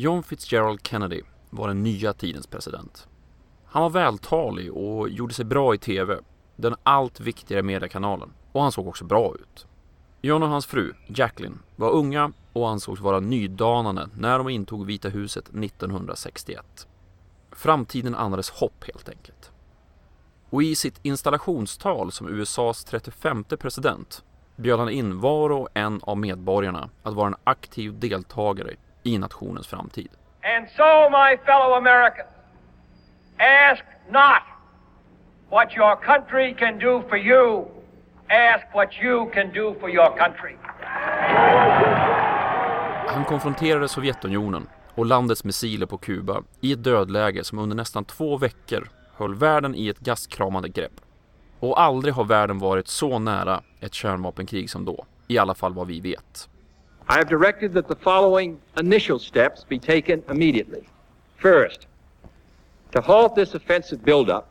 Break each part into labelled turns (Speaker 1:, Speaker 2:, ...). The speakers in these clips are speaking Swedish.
Speaker 1: John Fitzgerald Kennedy var den nya tidens president. Han var vältalig och gjorde sig bra i TV, den allt viktigare mediekanalen. Och han såg också bra ut. John och hans fru, Jacqueline, var unga och ansågs vara nydanande när de intog Vita huset 1961. Framtiden andades hopp helt enkelt. Och i sitt installationstal som USAs 35 president bjöd han in var och en av medborgarna att vara en aktiv deltagare i nationens framtid.
Speaker 2: And so, my fellow Americans, ask not what your country can do for you, ask what you can do for your country.
Speaker 1: Han konfronterade Sovjetunionen och landets missiler på Kuba i ett dödläge som under nästan två veckor höll världen i ett gastkramande grepp. Och aldrig har världen varit så nära ett kärnvapenkrig som då, i alla fall vad vi vet.
Speaker 3: I have directed that the following initial steps be taken immediately. First, to halt this offensive buildup,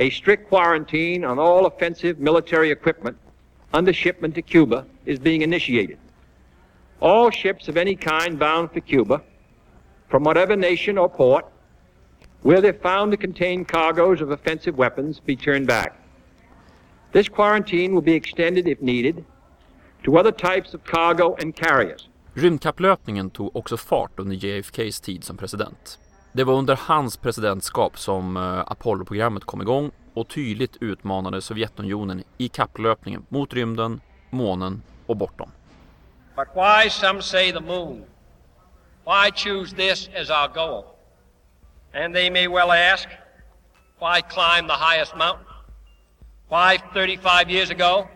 Speaker 3: a strict quarantine on all offensive military equipment under shipment to Cuba is being initiated. All ships of any kind bound for Cuba, from whatever nation or port, where they're found to contain cargoes of offensive weapons, be turned back. This quarantine will be extended if needed to other types of cargo and carriers.
Speaker 1: Rymdkapplöpningen tog också fart under JFKs tid som president. Det var under hans presidentskap som eh, Apollo-programmet kom igång och tydligt utmanade Sovjetunionen i kapplöpningen mot rymden, månen och bortom.
Speaker 2: But why, some say, the moon? Why choose this as our goal? And they may well ask, why climb the highest mountain? Why, 35 years ago,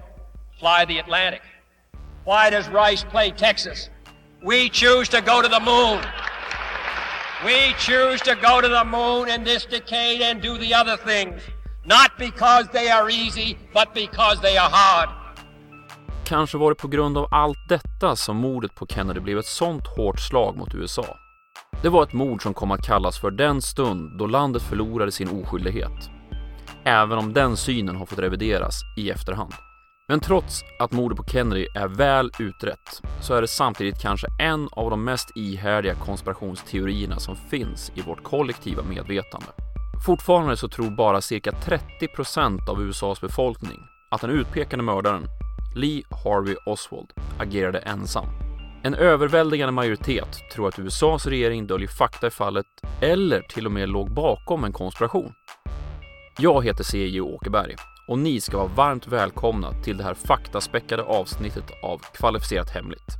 Speaker 2: fly the Atlantic? Why does Rice play Texas? We choose to go to the moon. We choose to go to the moon in this decade and do the other things, not because they are easy, but because they are hard.
Speaker 1: Kanske var det på grund av allt detta som mordet på Kennedy blev ett sånt hårt slag mot USA. Det var ett mord som kom att kallas för den stund då landet förlorade sin oskyldighet. Även om den synen har fått revideras i efterhand. Men trots att mordet på Kennedy är väl utrett så är det samtidigt kanske en av de mest ihärdiga konspirationsteorierna som finns i vårt kollektiva medvetande. Fortfarande så tror bara cirka 30% av USAs befolkning att den utpekade mördaren, Lee Harvey Oswald, agerade ensam. En överväldigande majoritet tror att USAs regering döljer fakta i fallet eller till och med låg bakom en konspiration. Jag heter C.J. Åkerberg och ni ska vara varmt välkomna till det här faktaspäckade avsnittet av Kvalificerat Hemligt.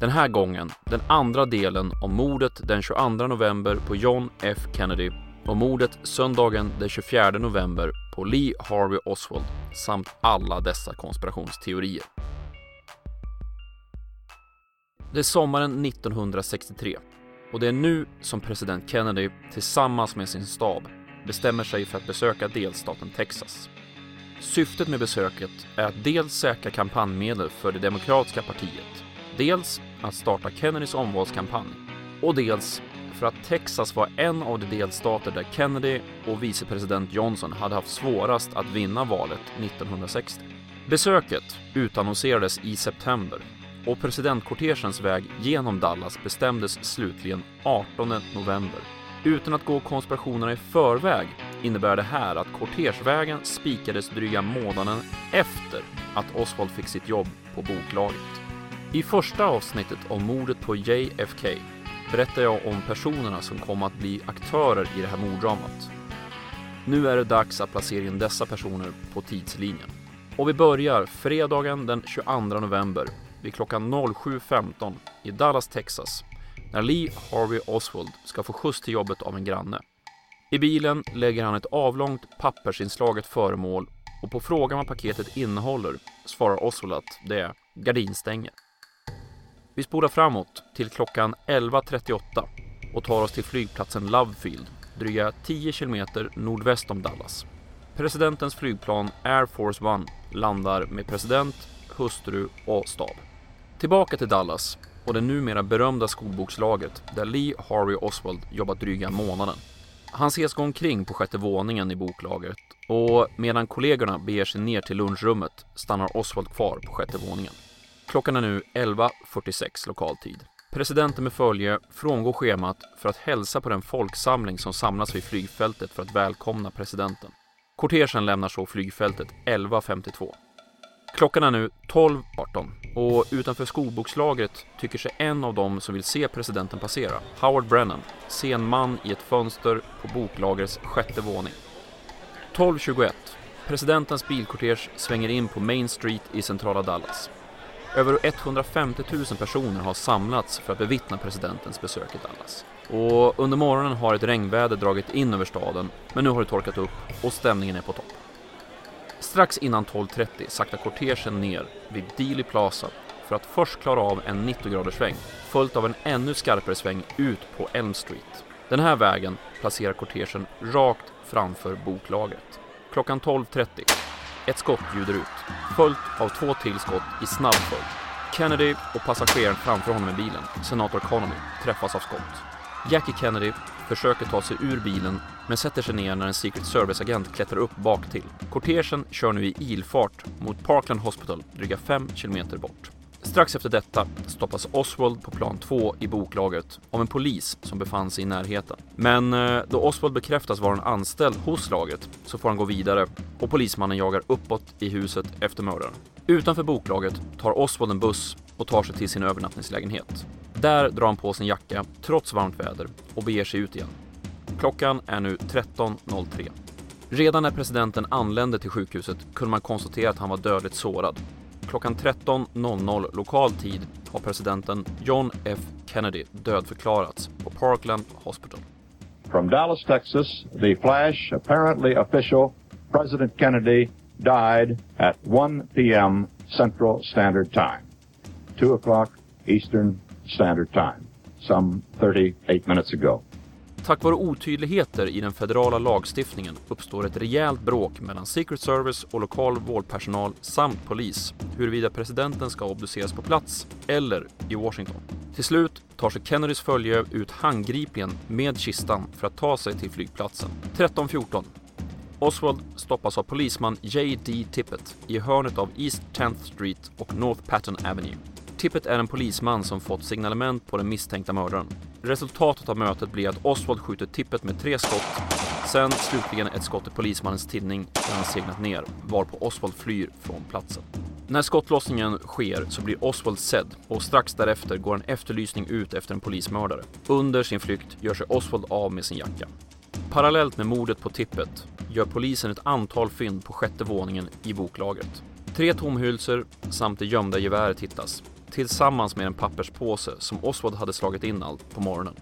Speaker 1: Den här gången den andra delen om mordet den 22 november på John F Kennedy och mordet söndagen den 24 november på Lee Harvey Oswald samt alla dessa konspirationsteorier. Det är sommaren 1963 och det är nu som president Kennedy tillsammans med sin stab bestämmer sig för att besöka delstaten Texas. Syftet med besöket är att dels säkra kampanjmedel för det demokratiska partiet, dels att starta Kennedys omvalskampanj och dels för att Texas var en av de delstater där Kennedy och vicepresident Johnson hade haft svårast att vinna valet 1960. Besöket utannonserades i september och presidentkortegens väg genom Dallas bestämdes slutligen 18 november. Utan att gå konspirationerna i förväg innebär det här att kortegevägen spikades dryga månaden efter att Oswald fick sitt jobb på boklaget. I första avsnittet om mordet på JFK berättar jag om personerna som kom att bli aktörer i det här morddramat. Nu är det dags att placera in dessa personer på tidslinjen. Och vi börjar fredagen den 22 november vid klockan 07.15 i Dallas, Texas när Lee Harvey Oswald ska få skjuts till jobbet av en granne. I bilen lägger han ett avlångt pappersinslaget föremål och på frågan vad paketet innehåller svarar Oswald att det är gardinstänger. Vi spolar framåt till klockan 11.38 och tar oss till flygplatsen Lovefield, dryga 10 kilometer nordväst om Dallas. Presidentens flygplan Air Force One landar med president, hustru och stab. Tillbaka till Dallas och det numera berömda skolbokslaget där Lee Harvey Oswald jobbat dryga månaden. Han ses gå omkring på sjätte våningen i boklagret och medan kollegorna beger sig ner till lunchrummet stannar Oswald kvar på sjätte våningen. Klockan är nu 11.46 lokal tid. Presidenten med följe frångår schemat för att hälsa på den folksamling som samlas vid flygfältet för att välkomna presidenten. Kortegen lämnar så flygfältet 11.52. Klockan är nu 12.18 och utanför skolbokslagret tycker sig en av dem som vill se presidenten passera, Howard Brennan, se en man i ett fönster på boklagrets sjätte våning. 12.21. Presidentens bilkortege svänger in på Main Street i centrala Dallas. Över 150 000 personer har samlats för att bevittna presidentens besök i Dallas. Och under morgonen har ett regnväder dragit in över staden, men nu har det torkat upp och stämningen är på topp. Strax innan 12.30 saktar kortegen ner vid Dealey Plaza för att först klara av en 90-graders sväng, följt av en ännu skarpare sväng ut på Elm Street. Den här vägen placerar kortegen rakt framför boklagret. Klockan 12.30 ett skott ljuder ut, följt av två till skott i snabb följd. Kennedy och passageraren framför honom i bilen, senator Connolly, träffas av skott. Jackie Kennedy försöker ta sig ur bilen men sätter sig ner när en Secret Service-agent klättrar upp bak till. Kortegen kör nu i ilfart mot Parkland Hospital dryga 5 kilometer bort. Strax efter detta stoppas Oswald på plan 2 i boklaget av en polis som befann sig i närheten. Men eh, då Oswald bekräftas vara en anställd hos laget så får han gå vidare och polismannen jagar uppåt i huset efter mördaren. Utanför boklaget tar Oswald en buss och tar sig till sin övernattningslägenhet. Där drar han på sin jacka trots varmt väder och beger sig ut igen. Klockan är nu 13.03. Redan när presidenten anlände till sjukhuset kunde man konstatera att han var dödligt sårad klockan 13.00 lokal tid har presidenten John F Kennedy dödförklarats på Parkland Hospital.
Speaker 4: From Dallas, Texas, the flash, apparently official, President Kennedy died at 1 p.m. Central Standard Time, 2 o'clock Eastern Standard Time, some 38 minutes ago.
Speaker 1: Tack vare otydligheter i den federala lagstiftningen uppstår ett rejält bråk mellan Secret Service och lokal vårdpersonal samt polis huruvida presidenten ska obduceras på plats eller i Washington. Till slut tar sig Kennedys följe ut handgripligen med kistan för att ta sig till flygplatsen. 13.14 Oswald stoppas av polisman J.D. Tippett i hörnet av East 10th Street och North Patton Avenue. Tippett är en polisman som fått signalement på den misstänkta mördaren. Resultatet av mötet blir att Oswald skjuter tippet med tre skott, sen slutligen ett skott i polismannens tinning när han segnat ner, varpå Oswald flyr från platsen. När skottlossningen sker så blir Oswald sedd och strax därefter går en efterlysning ut efter en polismördare. Under sin flykt gör sig Oswald av med sin jacka. Parallellt med mordet på Tippet gör polisen ett antal fynd på sjätte våningen i boklagret. Tre tomhylsor samt det gömda geväret hittas tillsammans med en papperspåse som Oswald hade slagit in allt på morgonen.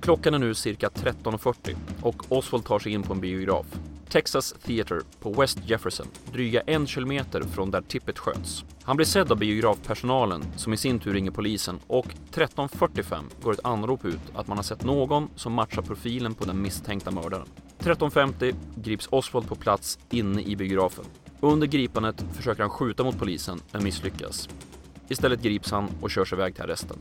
Speaker 1: Klockan är nu cirka 13.40 och Oswald tar sig in på en biograf. Texas Theatre på West Jefferson, dryga en kilometer från där tippet sköts. Han blir sedd av biografpersonalen som i sin tur ringer polisen och 13.45 går ett anrop ut att man har sett någon som matchar profilen på den misstänkta mördaren. 13.50 grips Oswald på plats inne i biografen. Under gripandet försöker han skjuta mot polisen men misslyckas. Istället grips han och körs iväg till arresten.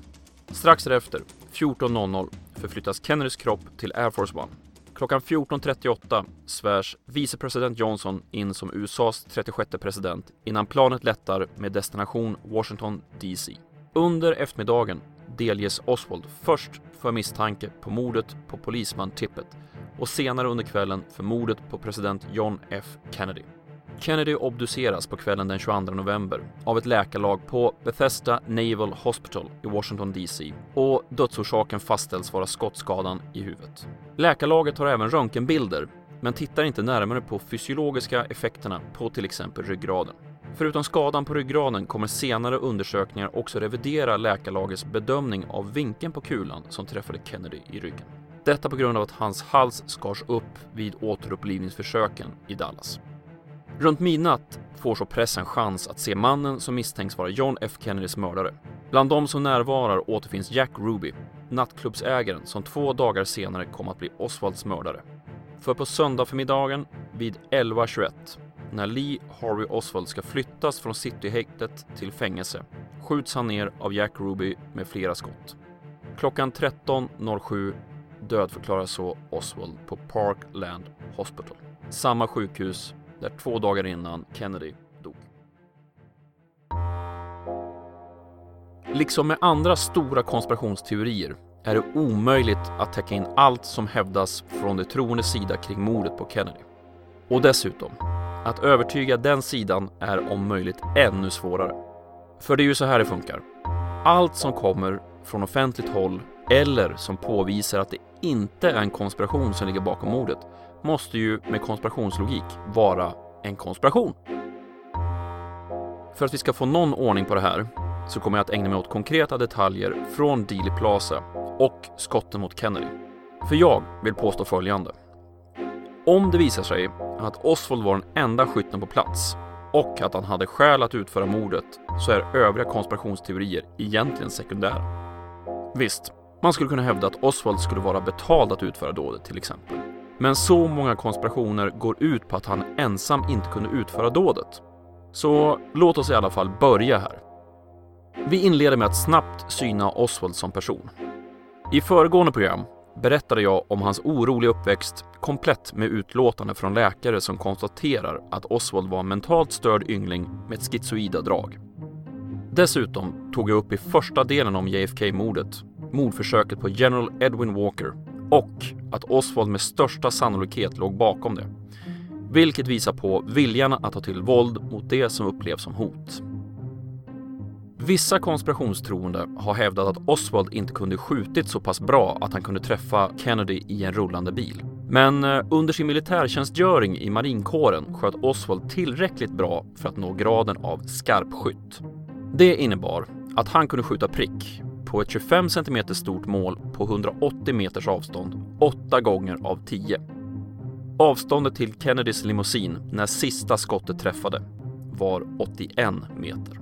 Speaker 1: Strax därefter, 14.00, förflyttas Kennedys kropp till Air Force One. Klockan 14.38 svärs vicepresident Johnson in som USAs 36 president innan planet lättar med destination Washington DC. Under eftermiddagen delges Oswald först för misstanke på mordet på polisman Tippett och senare under kvällen för mordet på president John F Kennedy. Kennedy obduceras på kvällen den 22 november av ett läkarlag på Bethesda Naval Hospital i Washington DC och dödsorsaken fastställs vara skottskadan i huvudet. Läkarlaget har även röntgenbilder men tittar inte närmare på fysiologiska effekterna på till exempel ryggraden. Förutom skadan på ryggraden kommer senare undersökningar också revidera läkarlagets bedömning av vinkeln på kulan som träffade Kennedy i ryggen. Detta på grund av att hans hals skars upp vid återupplivningsförsöken i Dallas. Runt midnatt får så pressen chans att se mannen som misstänks vara John F Kennedys mördare. Bland de som närvarar återfinns Jack Ruby, nattklubbsägaren som två dagar senare kom att bli Oswalds mördare. För på söndag förmiddagen vid 11.21 när Lee Harvey Oswald ska flyttas från cityhäktet till fängelse skjuts han ner av Jack Ruby med flera skott. Klockan 13.07 dödförklaras så Oswald på Parkland Hospital, samma sjukhus där två dagar innan Kennedy dog. Liksom med andra stora konspirationsteorier är det omöjligt att täcka in allt som hävdas från de troendes sida kring mordet på Kennedy. Och dessutom, att övertyga den sidan är om möjligt ännu svårare. För det är ju så här det funkar. Allt som kommer från offentligt håll eller som påvisar att det inte är en konspiration som ligger bakom mordet måste ju med konspirationslogik vara en konspiration. För att vi ska få någon ordning på det här så kommer jag att ägna mig åt konkreta detaljer från Dealey Plaza och skotten mot Kennedy. För jag vill påstå följande. Om det visar sig att Oswald var den enda skytten på plats och att han hade skäl att utföra mordet så är övriga konspirationsteorier egentligen sekundära. Visst, man skulle kunna hävda att Oswald skulle vara betald att utföra dådet till exempel. Men så många konspirationer går ut på att han ensam inte kunde utföra dådet. Så låt oss i alla fall börja här. Vi inleder med att snabbt syna Oswald som person. I föregående program berättade jag om hans oroliga uppväxt komplett med utlåtande från läkare som konstaterar att Oswald var en mentalt störd yngling med ett schizoida drag. Dessutom tog jag upp i första delen om JFK-mordet, mordförsöket på General Edwin Walker och att Oswald med största sannolikhet låg bakom det. Vilket visar på viljan att ta till våld mot det som upplevs som hot. Vissa konspirationstroende har hävdat att Oswald inte kunde skjutit så pass bra att han kunde träffa Kennedy i en rullande bil. Men eh, under sin militärtjänstgöring i marinkåren sköt Oswald tillräckligt bra för att nå graden av skarpskytt. Det innebar att han kunde skjuta prick på ett 25 cm stort mål på 180 meters avstånd, åtta gånger av 10. Avståndet till Kennedys limousin när sista skottet träffade var 81 meter.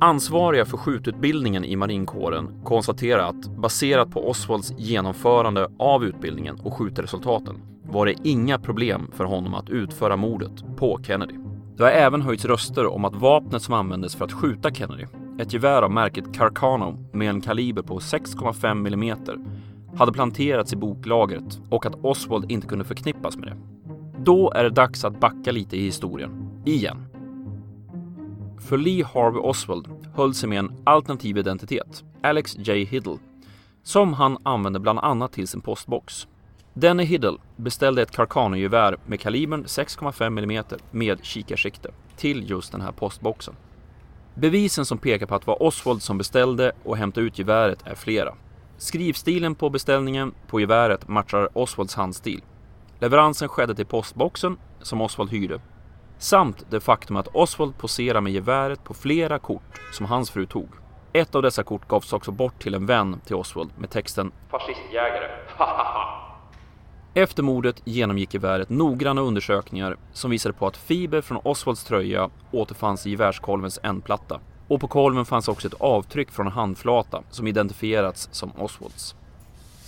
Speaker 1: Ansvariga för skjututbildningen i marinkåren konstaterar att baserat på Oswalds genomförande av utbildningen och skjutresultaten var det inga problem för honom att utföra mordet på Kennedy. Det har även höjts röster om att vapnet som användes för att skjuta Kennedy, ett gevär av märket Carcano med en kaliber på 6,5 mm, hade planterats i boklagret och att Oswald inte kunde förknippas med det. Då är det dags att backa lite i historien, igen. För Lee Harvey Oswald höll sig med en alternativ identitet, Alex J. Hiddle, som han använde bland annat till sin postbox. Denne Hiddle beställde ett Carcano-gevär med kalibern 6,5 mm med kikarsikte till just den här postboxen. Bevisen som pekar på att det var Oswald som beställde och hämtade ut geväret är flera. Skrivstilen på beställningen på geväret matchar Oswalds handstil. Leveransen skedde till postboxen som Oswald hyrde Samt det faktum att Oswald poserar med geväret på flera kort som hans fru tog. Ett av dessa kort gavs också bort till en vän till Oswald med texten “Fascistjägare, Efter mordet genomgick geväret noggranna undersökningar som visade på att fiber från Oswalds tröja återfanns i gevärskolvens ändplatta. Och på kolven fanns också ett avtryck från en handflata som identifierats som Oswalds.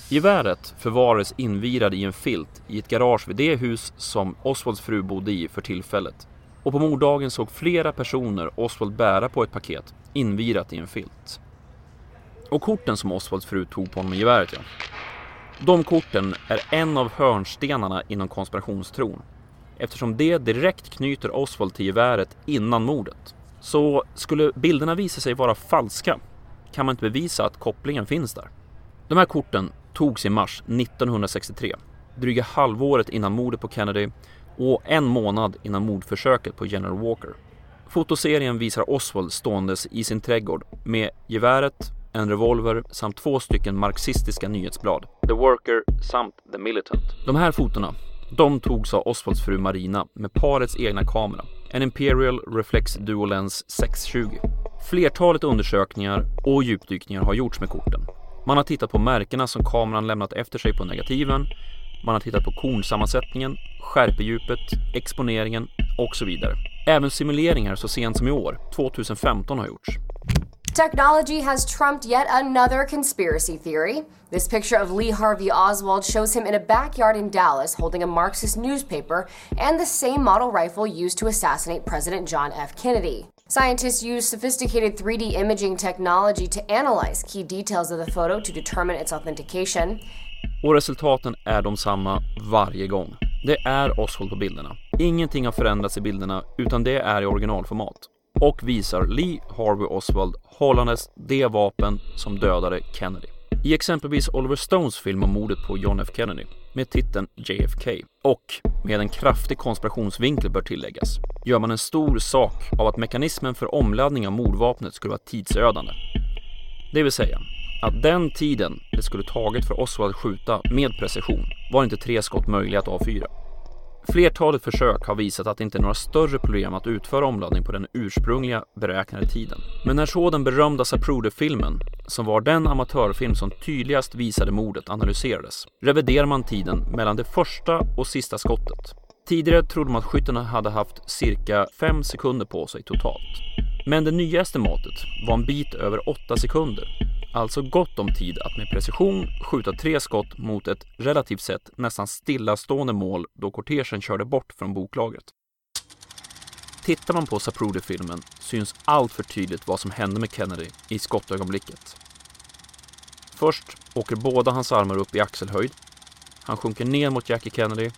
Speaker 1: Geväret förvarades invirad i en filt i ett garage vid det hus som Oswalds fru bodde i för tillfället. Och på morddagen såg flera personer Oswald bära på ett paket invirat i en filt. Och korten som Oswalds fru tog på honom i geväret ja. De korten är en av hörnstenarna inom konspirationstron eftersom det direkt knyter Oswald till geväret innan mordet. Så skulle bilderna visa sig vara falska kan man inte bevisa att kopplingen finns där. De här korten togs i mars 1963, dryga halvåret innan mordet på Kennedy och en månad innan mordförsöket på General Walker. Fotoserien visar Oswald ståendes i sin trädgård med geväret, en revolver samt två stycken marxistiska nyhetsblad, The Worker samt The Militant. De här fotona, de togs av Oswalds fru Marina med parets egna kamera, en Imperial Reflex Duolens 620. Flertalet undersökningar och djupdykningar har gjorts med korten man har tittat på märkena som kameran lämnat efter sig på negativen. Man har tittat på kornsammansättningen, skärpedjupet, exponeringen och så vidare. Även simuleringar så sent som i år, 2015, har gjorts.
Speaker 5: Technology has trumped yet another conspiracy theory. This picture of Lee Harvey Oswald shows him in a backyard in Dallas holding a Marxist newspaper and the same model rifle used to assassinate President John F. Kennedy. Scientists use sophisticated 3D imaging technology to analyze key details of the photo to determine its authentication.
Speaker 1: Och resultaten är de samma varje gång. Det är Oswald på bilderna. Ingenting har förändrats i bilderna utan det är i originalformat. och visar Lee Harvey Oswald hållandes det vapen som dödade Kennedy. I exempelvis Oliver Stones film om mordet på John F Kennedy med titeln JFK och med en kraftig konspirationsvinkel bör tilläggas gör man en stor sak av att mekanismen för omladdning av mordvapnet skulle vara tidsödande. Det vill säga att den tiden det skulle tagit för Oswald att skjuta med precision var inte tre skott möjliga att avfyra. Flertalet försök har visat att det inte är några större problem att utföra omladdning på den ursprungliga beräknade tiden. Men när så den berömda Zapruder-filmen, som var den amatörfilm som tydligast visade mordet, analyserades, reviderar man tiden mellan det första och sista skottet. Tidigare trodde man att skyttarna hade haft cirka 5 sekunder på sig totalt. Men det nya estimatet var en bit över 8 sekunder alltså gott om tid att med precision skjuta tre skott mot ett relativt sett nästan stillastående mål då kortegen körde bort från boklagret. Tittar man på Sapruder-filmen syns allt för tydligt vad som hände med Kennedy i skottögonblicket. Först åker båda hans armar upp i axelhöjd. Han sjunker ner mot Jackie Kennedy.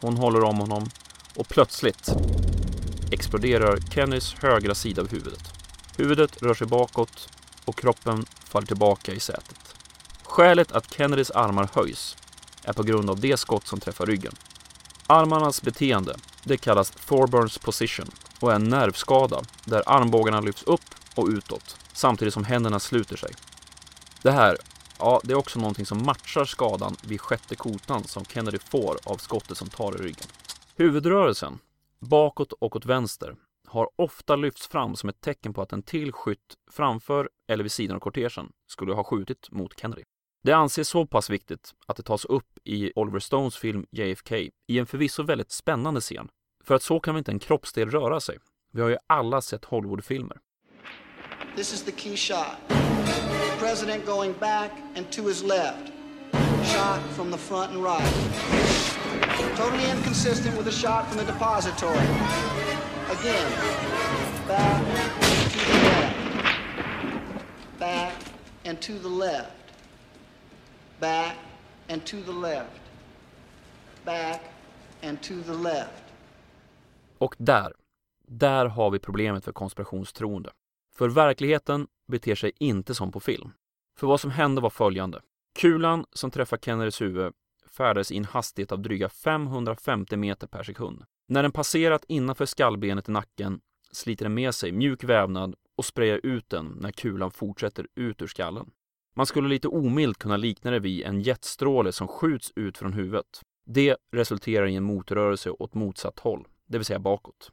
Speaker 1: Hon håller om honom och plötsligt exploderar Kennedys högra sida av huvudet. Huvudet rör sig bakåt och kroppen faller tillbaka i sätet. Skälet att Kennedys armar höjs är på grund av det skott som träffar ryggen. Armarnas beteende, det kallas Thorburns position och är en nervskada där armbågarna lyfts upp och utåt samtidigt som händerna sluter sig. Det här, ja, det är också någonting som matchar skadan vid sjätte kotan som Kennedy får av skottet som tar i ryggen. Huvudrörelsen, bakåt och åt vänster, har ofta lyfts fram som ett tecken på att en till skytt framför eller vid sidan av kortegen skulle ha skjutit mot Kennedy. Det anses så pass viktigt att det tas upp i Oliver Stones film JFK i en förvisso väldigt spännande scen. För att så kan inte en kroppsdel röra sig. Vi har ju alla sett Hollywoodfilmer. This is the key shot. The president going back and to his left. Shot from the front and right. Totally inconsistent with a shot from the depository. Again. Back to the left. Back and to the left. Back and to the left. Back and to the left. Och där, där har vi problemet för konspirationstroende. För verkligheten beter sig inte som på film. För vad som hände var följande. Kulan som träffar Kennedys huvud färdades i en hastighet av dryga 550 meter per sekund. När den passerat innanför skallbenet i nacken sliter den med sig mjuk vävnad och sprayar ut den när kulan fortsätter ut ur skallen. Man skulle lite omilt kunna likna det vid en jetstråle som skjuts ut från huvudet. Det resulterar i en motrörelse åt motsatt håll, det vill säga bakåt.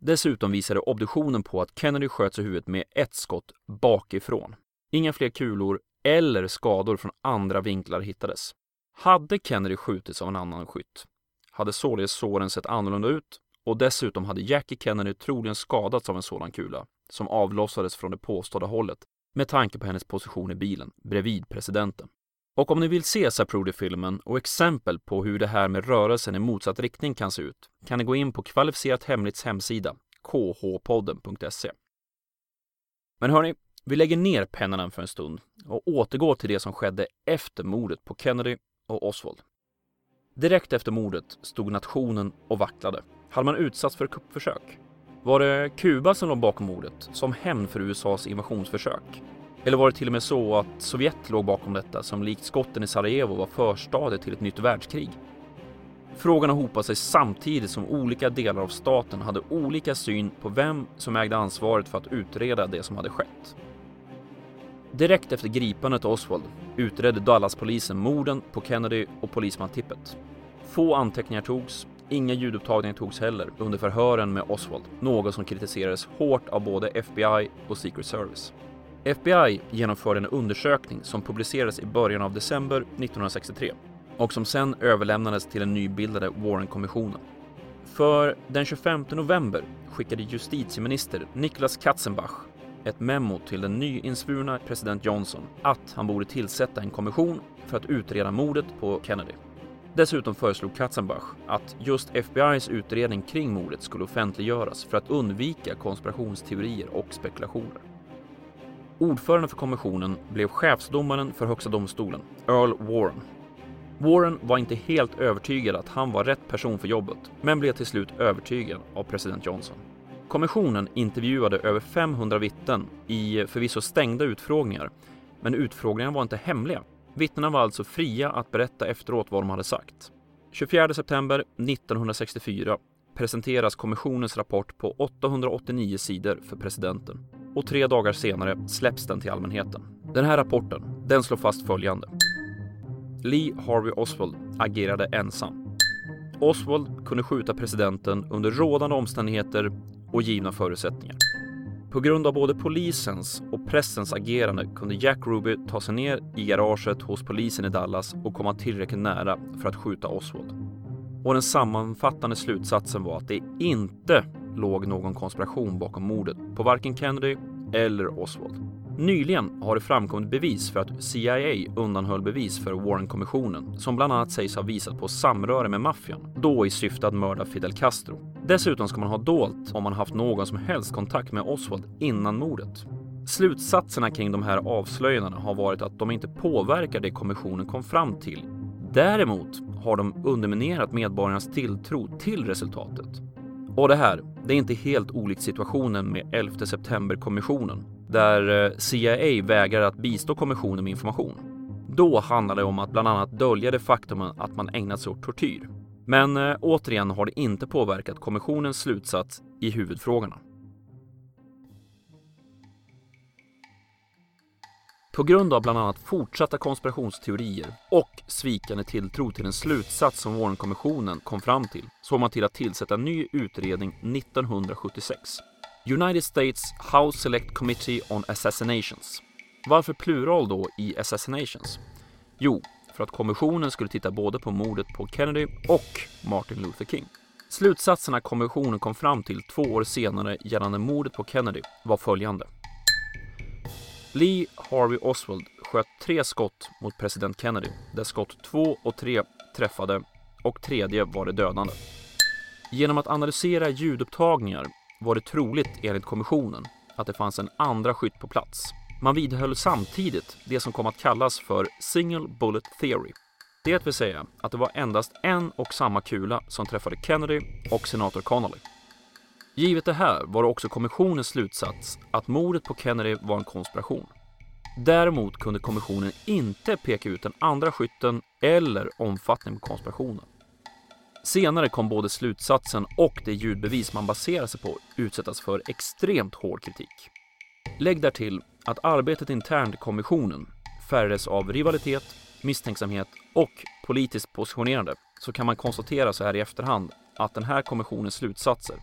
Speaker 1: Dessutom visade obduktionen på att Kennedy sköts i huvudet med ett skott bakifrån. Inga fler kulor eller skador från andra vinklar hittades. Hade Kennedy skjutits av en annan skytt hade således såren sett annorlunda ut och dessutom hade Jackie Kennedy troligen skadats av en sådan kula som avlossades från det påstådda hållet med tanke på hennes position i bilen bredvid presidenten. Och om ni vill se Saprudi-filmen och exempel på hur det här med rörelsen i motsatt riktning kan se ut kan ni gå in på Kvalificerat Hemlighets hemsida khpodden.se. Men hörni, vi lägger ner pennan för en stund och återgår till det som skedde efter mordet på Kennedy och Oswald. Direkt efter mordet stod nationen och vacklade. Hade man utsatts för kuppförsök? Var det Kuba som låg bakom mordet, som hämnd för USAs invasionsförsök? Eller var det till och med så att Sovjet låg bakom detta, som likt skotten i Sarajevo var förstadiet till ett nytt världskrig? Frågorna hopade sig samtidigt som olika delar av staten hade olika syn på vem som ägde ansvaret för att utreda det som hade skett. Direkt efter gripandet av Oswald utredde Dallaspolisen morden på Kennedy och polisman Tippett. Få anteckningar togs, inga ljudupptagningar togs heller under förhören med Oswald, något som kritiserades hårt av både FBI och Secret Service. FBI genomförde en undersökning som publicerades i början av december 1963 och som sen överlämnades till den nybildade Warren-kommissionen. För den 25 november skickade justitieminister Niklas Katzenbach ett memo till den nyinsvurna president Johnson att han borde tillsätta en kommission för att utreda mordet på Kennedy. Dessutom föreslog Katzenbach att just FBIs utredning kring mordet skulle offentliggöras för att undvika konspirationsteorier och spekulationer. Ordförande för kommissionen blev chefsdomaren för Högsta domstolen, Earl Warren. Warren var inte helt övertygad att han var rätt person för jobbet, men blev till slut övertygad av president Johnson. Kommissionen intervjuade över 500 vittnen i förvisso stängda utfrågningar, men utfrågningarna var inte hemliga. Vittnena var alltså fria att berätta efteråt vad de hade sagt. 24 september 1964 presenteras kommissionens rapport på 889 sidor för presidenten och tre dagar senare släpps den till allmänheten. Den här rapporten, den slår fast följande. Lee Harvey Oswald agerade ensam. Oswald kunde skjuta presidenten under rådande omständigheter och givna förutsättningar. På grund av både polisens och pressens agerande kunde Jack Ruby ta sig ner i garaget hos polisen i Dallas och komma tillräckligt nära för att skjuta Oswald. Och den sammanfattande slutsatsen var att det inte låg någon konspiration bakom mordet på varken Kennedy eller Oswald. Nyligen har det framkommit bevis för att CIA undanhöll bevis för Warren-kommissionen som bland annat sägs ha visat på samröre med maffian, då i syfte att mörda Fidel Castro. Dessutom ska man ha dolt om man haft någon som helst kontakt med Oswald innan mordet. Slutsatserna kring de här avslöjandena har varit att de inte påverkar det kommissionen kom fram till. Däremot har de underminerat medborgarnas tilltro till resultatet. Och det här, det är inte helt olikt situationen med 11 september-kommissionen där eh, CIA vägrar att bistå kommissionen med information. Då handlade det om att bland annat dölja det faktum att man ägnat sig åt tortyr. Men eh, återigen har det inte påverkat kommissionens slutsats i huvudfrågorna. På grund av bland annat fortsatta konspirationsteorier och svikande tilltro till den slutsats som Warren-kommissionen kom fram till såg man till att tillsätta en ny utredning 1976 United States House Select Committee on Assassinations. Varför plural då i assassinations? Jo, för att kommissionen skulle titta både på mordet på Kennedy och Martin Luther King. Slutsatserna kommissionen kom fram till två år senare gällande mordet på Kennedy var följande. Lee Harvey Oswald sköt tre skott mot president Kennedy, där skott två och tre träffade och tredje var det dödande. Genom att analysera ljudupptagningar var det troligt enligt kommissionen att det fanns en andra skytt på plats. Man vidhöll samtidigt det som kom att kallas för Single Bullet Theory. Det vill säga att det var endast en och samma kula som träffade Kennedy och senator Connolly. Givet det här var det också kommissionens slutsats att mordet på Kennedy var en konspiration. Däremot kunde kommissionen inte peka ut den andra skytten eller omfattningen på konspirationen. Senare kom både slutsatsen och det ljudbevis man baserar sig på utsättas för extremt hård kritik. Lägg därtill att arbetet internt i kommissionen färgades av rivalitet, misstänksamhet och politiskt positionerande så kan man konstatera så här i efterhand att den här kommissionens slutsatser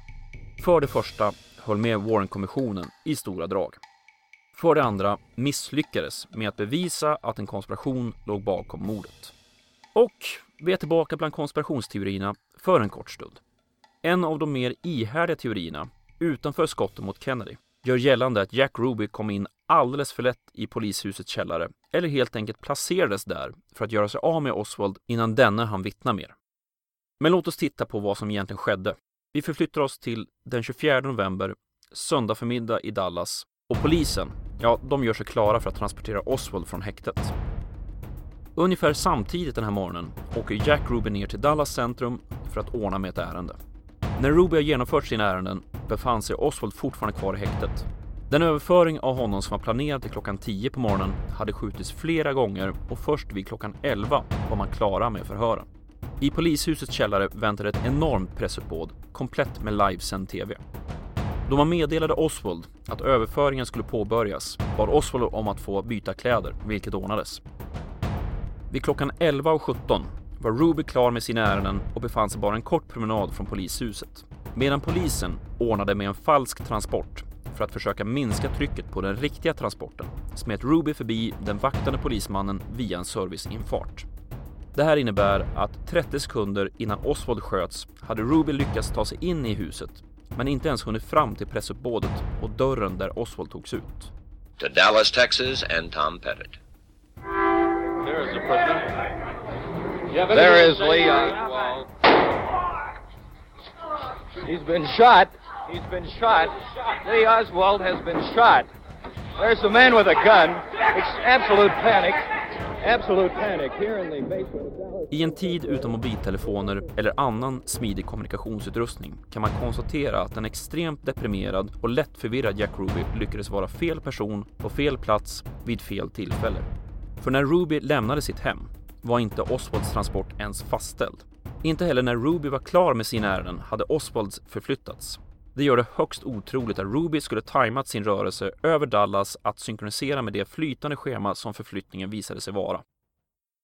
Speaker 1: för det första höll med Warren-kommissionen i stora drag. För det andra misslyckades med att bevisa att en konspiration låg bakom mordet. Och vi är tillbaka bland konspirationsteorierna för en kort stund. En av de mer ihärdiga teorierna, utanför skotten mot Kennedy, gör gällande att Jack Ruby kom in alldeles för lätt i polishusets källare eller helt enkelt placerades där för att göra sig av med Oswald innan denne han vittna mer. Men låt oss titta på vad som egentligen skedde. Vi förflyttar oss till den 24 november, söndag förmiddag i Dallas och polisen, ja, de gör sig klara för att transportera Oswald från häktet. Ungefär samtidigt den här morgonen åker Jack Ruby ner till Dallas centrum för att ordna med ett ärende. När Ruby har genomfört sina ärenden befann sig Oswald fortfarande kvar i häktet. Den överföring av honom som var planerad till klockan 10 på morgonen hade skjutits flera gånger och först vid klockan 11 var man klara med förhören. I polishusets källare väntade ett enormt pressuppbåd, komplett med livesänd TV. Då man meddelade Oswald att överföringen skulle påbörjas bad Oswald om att få byta kläder, vilket ordnades. Vid klockan 11.17 var Ruby klar med sina ärenden och befann sig bara en kort promenad från polishuset. Medan polisen ordnade med en falsk transport för att försöka minska trycket på den riktiga transporten smet Ruby förbi den vaktande polismannen via en serviceinfart. Det här innebär att 30 sekunder innan Oswald sköts hade Ruby lyckats ta sig in i huset men inte ens hunnit fram till pressuppbådet och dörren där Oswald togs ut.
Speaker 6: To Dallas, Texas and Tom Pettit.
Speaker 7: Is the prisoner.
Speaker 8: Yeah, there is Lee Oswald. He's been shot. He's been shot. Lee Oswald has been shot. There's the man with a gun. It's absolute panic. Absolute panic here in the basement.
Speaker 1: I en tid utan mobiltelefoner eller annan smidig kommunikationsutrustning kan man konstatera att en extremt deprimerad och lätt förvirrad Jack Ruby lyckades vara fel person på fel plats vid fel tillfälle. För när Ruby lämnade sitt hem var inte Oswalds transport ens fastställd. Inte heller när Ruby var klar med sina ärenden hade Oswalds förflyttats. Det gör det högst otroligt att Ruby skulle tajmat sin rörelse över Dallas att synkronisera med det flytande schema som förflyttningen visade sig vara.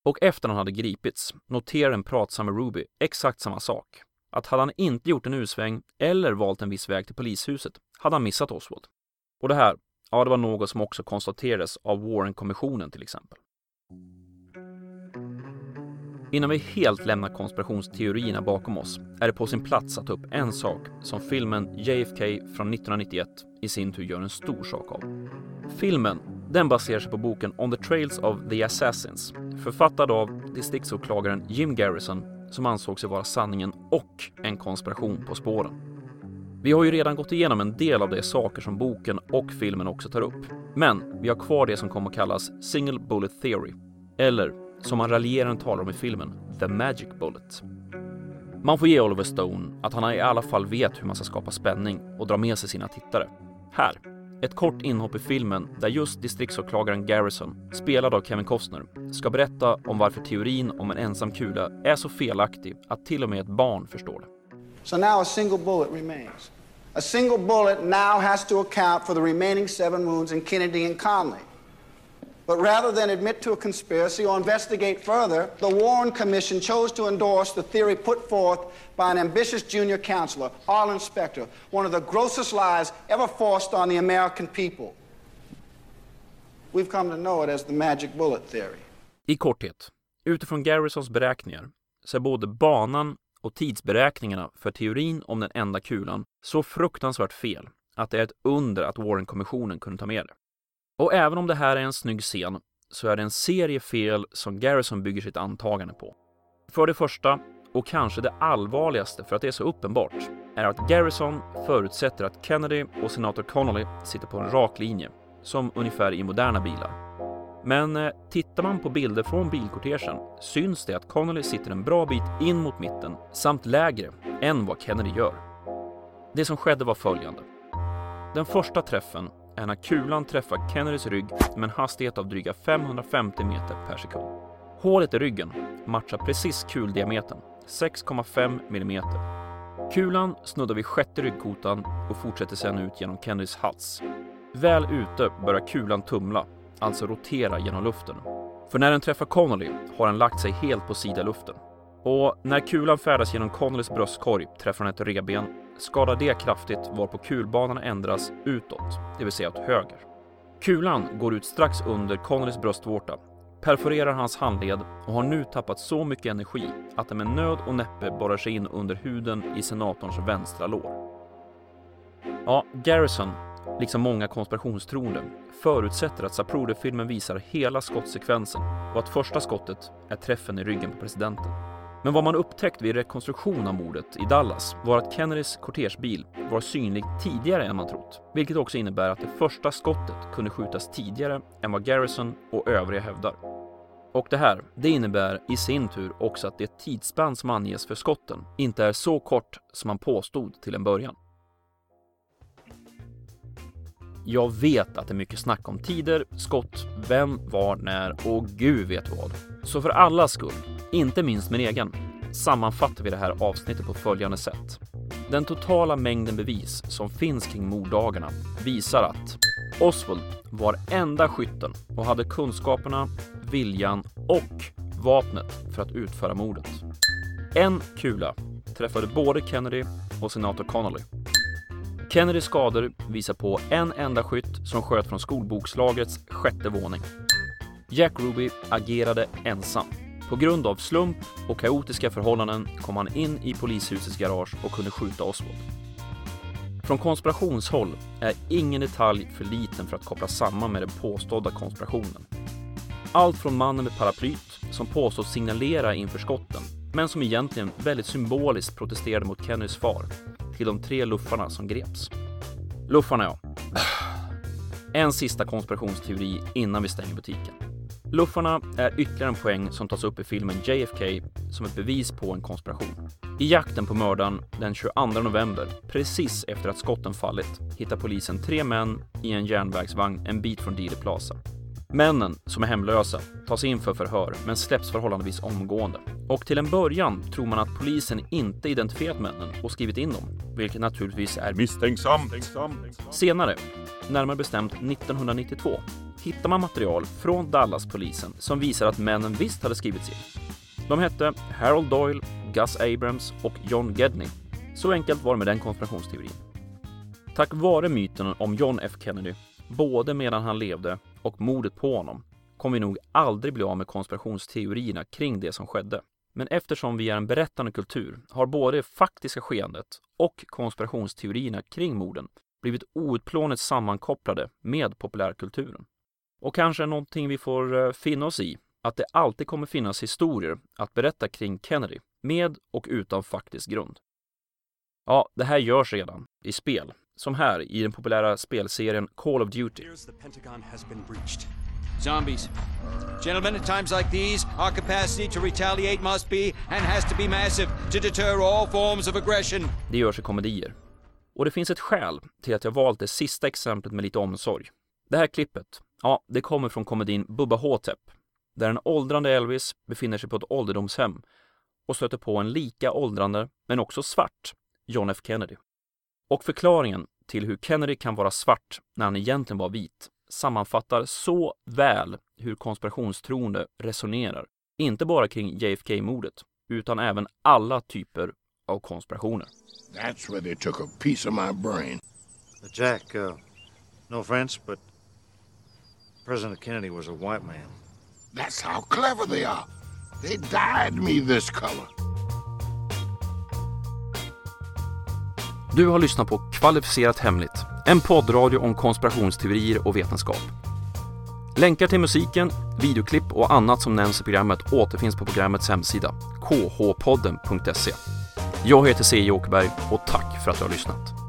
Speaker 1: Och efter han hade gripits noterar den pratsamme Ruby exakt samma sak. Att hade han inte gjort en U-sväng eller valt en viss väg till polishuset hade han missat Oswald. Och det här, ja det var något som också konstaterades av Warren-kommissionen till exempel. Innan vi helt lämnar konspirationsteorierna bakom oss är det på sin plats att ta upp en sak som filmen JFK från 1991 i sin tur gör en stor sak av. Filmen den baserar sig på boken On the Trails of the Assassins författad av distriktsåklagaren Jim Garrison som ansåg sig vara sanningen och en konspiration på spåren. Vi har ju redan gått igenom en del av de saker som boken och filmen också tar upp. Men vi har kvar det som kommer att kallas Single Bullet Theory, eller som han raljerande talar om i filmen, The Magic Bullet. Man får ge Oliver Stone att han i alla fall vet hur man ska skapa spänning och dra med sig sina tittare. Här, ett kort inhopp i filmen där just distriktsåklagaren Garrison, spelad av Kevin Costner, ska berätta om varför teorin om en ensam kula är så felaktig att till och med ett barn förstår det.
Speaker 9: So now a single bullet remains. A single bullet now has to account for the remaining seven wounds in Kennedy and Conley. But rather than admit to a conspiracy or investigate further, the Warren Commission chose to endorse the theory put forth by an ambitious junior counselor, Arlen Specter, one of the grossest lies ever forced on the American people. We've come to know it as the magic bullet theory.
Speaker 1: I korthet, utifrån Garrisons beräkningar så är både banan och tidsberäkningarna för teorin om den enda kulan så fruktansvärt fel att det är ett under att Warren-kommissionen kunde ta med det. Och även om det här är en snygg scen så är det en serie fel som Garrison bygger sitt antagande på. För det första, och kanske det allvarligaste för att det är så uppenbart, är att Garrison förutsätter att Kennedy och senator Connolly sitter på en rak linje, som ungefär i moderna bilar. Men eh, tittar man på bilder från bilkortegen syns det att Connolly sitter en bra bit in mot mitten samt lägre än vad Kennedy gör. Det som skedde var följande. Den första träffen är när kulan träffar Kennedys rygg med en hastighet av dryga 550 meter per sekund. Hålet i ryggen matchar precis kuldiametern, 6,5 millimeter. Kulan snuddar vid sjätte ryggkotan och fortsätter sedan ut genom Kennedys hals. Väl ute börjar kulan tumla, alltså rotera genom luften. För när den träffar Connolly har den lagt sig helt på sidaluften. Och när kulan färdas genom Connollys bröstkorg träffar den ett reben, skadar det kraftigt varpå kulbanan ändras utåt, det vill säga åt höger. Kulan går ut strax under Connollys bröstvårta, perforerar hans handled och har nu tappat så mycket energi att den med nöd och näppe borrar sig in under huden i senatorns vänstra lår. Ja, Garrison, liksom många konspirationstroende, förutsätter att Zapruder-filmen visar hela skottsekvensen och att första skottet är träffen i ryggen på presidenten. Men vad man upptäckt vid rekonstruktion av mordet i Dallas var att Kennedys kortegebil var synlig tidigare än man trott, vilket också innebär att det första skottet kunde skjutas tidigare än vad Garrison och övriga hävdar. Och det här, det innebär i sin tur också att det tidsspann som anges för skotten inte är så kort som man påstod till en början. Jag vet att det är mycket snack om tider, skott, vem, var, när och gud vet vad. Så för alla skull, inte minst min egen, sammanfattar vi det här avsnittet på följande sätt. Den totala mängden bevis som finns kring morddagarna visar att Oswald var enda skytten och hade kunskaperna, viljan och vapnet för att utföra mordet. En kula träffade både Kennedy och senator Connolly. Kennedys skador visar på en enda skytt som sköt från skolbokslagrets sjätte våning. Jack Ruby agerade ensam. På grund av slump och kaotiska förhållanden kom han in i polishusets garage och kunde skjuta Oswald. Från konspirationshåll är ingen detalj för liten för att koppla samman med den påstådda konspirationen. Allt från mannen med paraplyt som påstås signalera inför skotten, men som egentligen väldigt symboliskt protesterade mot Kennys far, till de tre luffarna som greps. Luffarna ja. En sista konspirationsteori innan vi stänger butiken. Luffarna är ytterligare en poäng som tas upp i filmen JFK som ett bevis på en konspiration. I jakten på mördaren den 22 november, precis efter att skotten fallit, hittar polisen tre män i en järnvägsvagn en bit från Dealey Plaza. Männen, som är hemlösa, tas in för förhör men släpps förhållandevis omgående. Och till en början tror man att polisen inte identifierat männen och skrivit in dem, vilket naturligtvis är misstänksamt. Senare, närmare bestämt 1992, hittar man material från Dallas-polisen som visar att männen visst hade skrivits in. De hette Harold Doyle, Gus Abrams och John Gedney. Så enkelt var det med den konspirationsteorin. Tack vare myten om John F Kennedy, både medan han levde och mordet på honom, kommer vi nog aldrig bli av med konspirationsteorierna kring det som skedde. Men eftersom vi är en berättande kultur har både det faktiska skeendet och konspirationsteorierna kring morden blivit outplånligt sammankopplade med populärkulturen. Och kanske någonting vi får eh, finna oss i, att det alltid kommer finnas historier att berätta kring Kennedy, med och utan faktisk grund. Ja, det här görs redan i spel, som här i den populära spelserien Call of Duty.
Speaker 10: Zombies. Gentlemen, at times like these, our capacity to retaliate must be and has to be massive to deter all forms of aggression.
Speaker 1: Det görs i komedier. Och det finns ett skäl till att jag valt det sista exemplet med lite omsorg. Det här klippet, ja, det kommer från komedin Bubba Hotep, där en åldrande Elvis befinner sig på ett ålderdomshem och stöter på en lika åldrande, men också svart, John F Kennedy. Och förklaringen till hur Kennedy kan vara svart när han egentligen var vit sammanfattar så väl hur konspirationstroende resonerar. Inte bara kring JFK-mordet, utan även alla typer av konspirationer.
Speaker 11: That's where they took a piece of my brain.
Speaker 12: Jack, uh, no offense, but President Kennedy was a white man.
Speaker 11: That's how clever they are. They dyed me this color.
Speaker 1: Du har lyssnat på Kvalificerat Hemligt, en poddradio om konspirationsteorier och vetenskap. Länkar till musiken, videoklipp och annat som nämns i programmet återfinns på programmets hemsida, khpodden.se. Jag heter C. Åkerberg och tack för att du har lyssnat.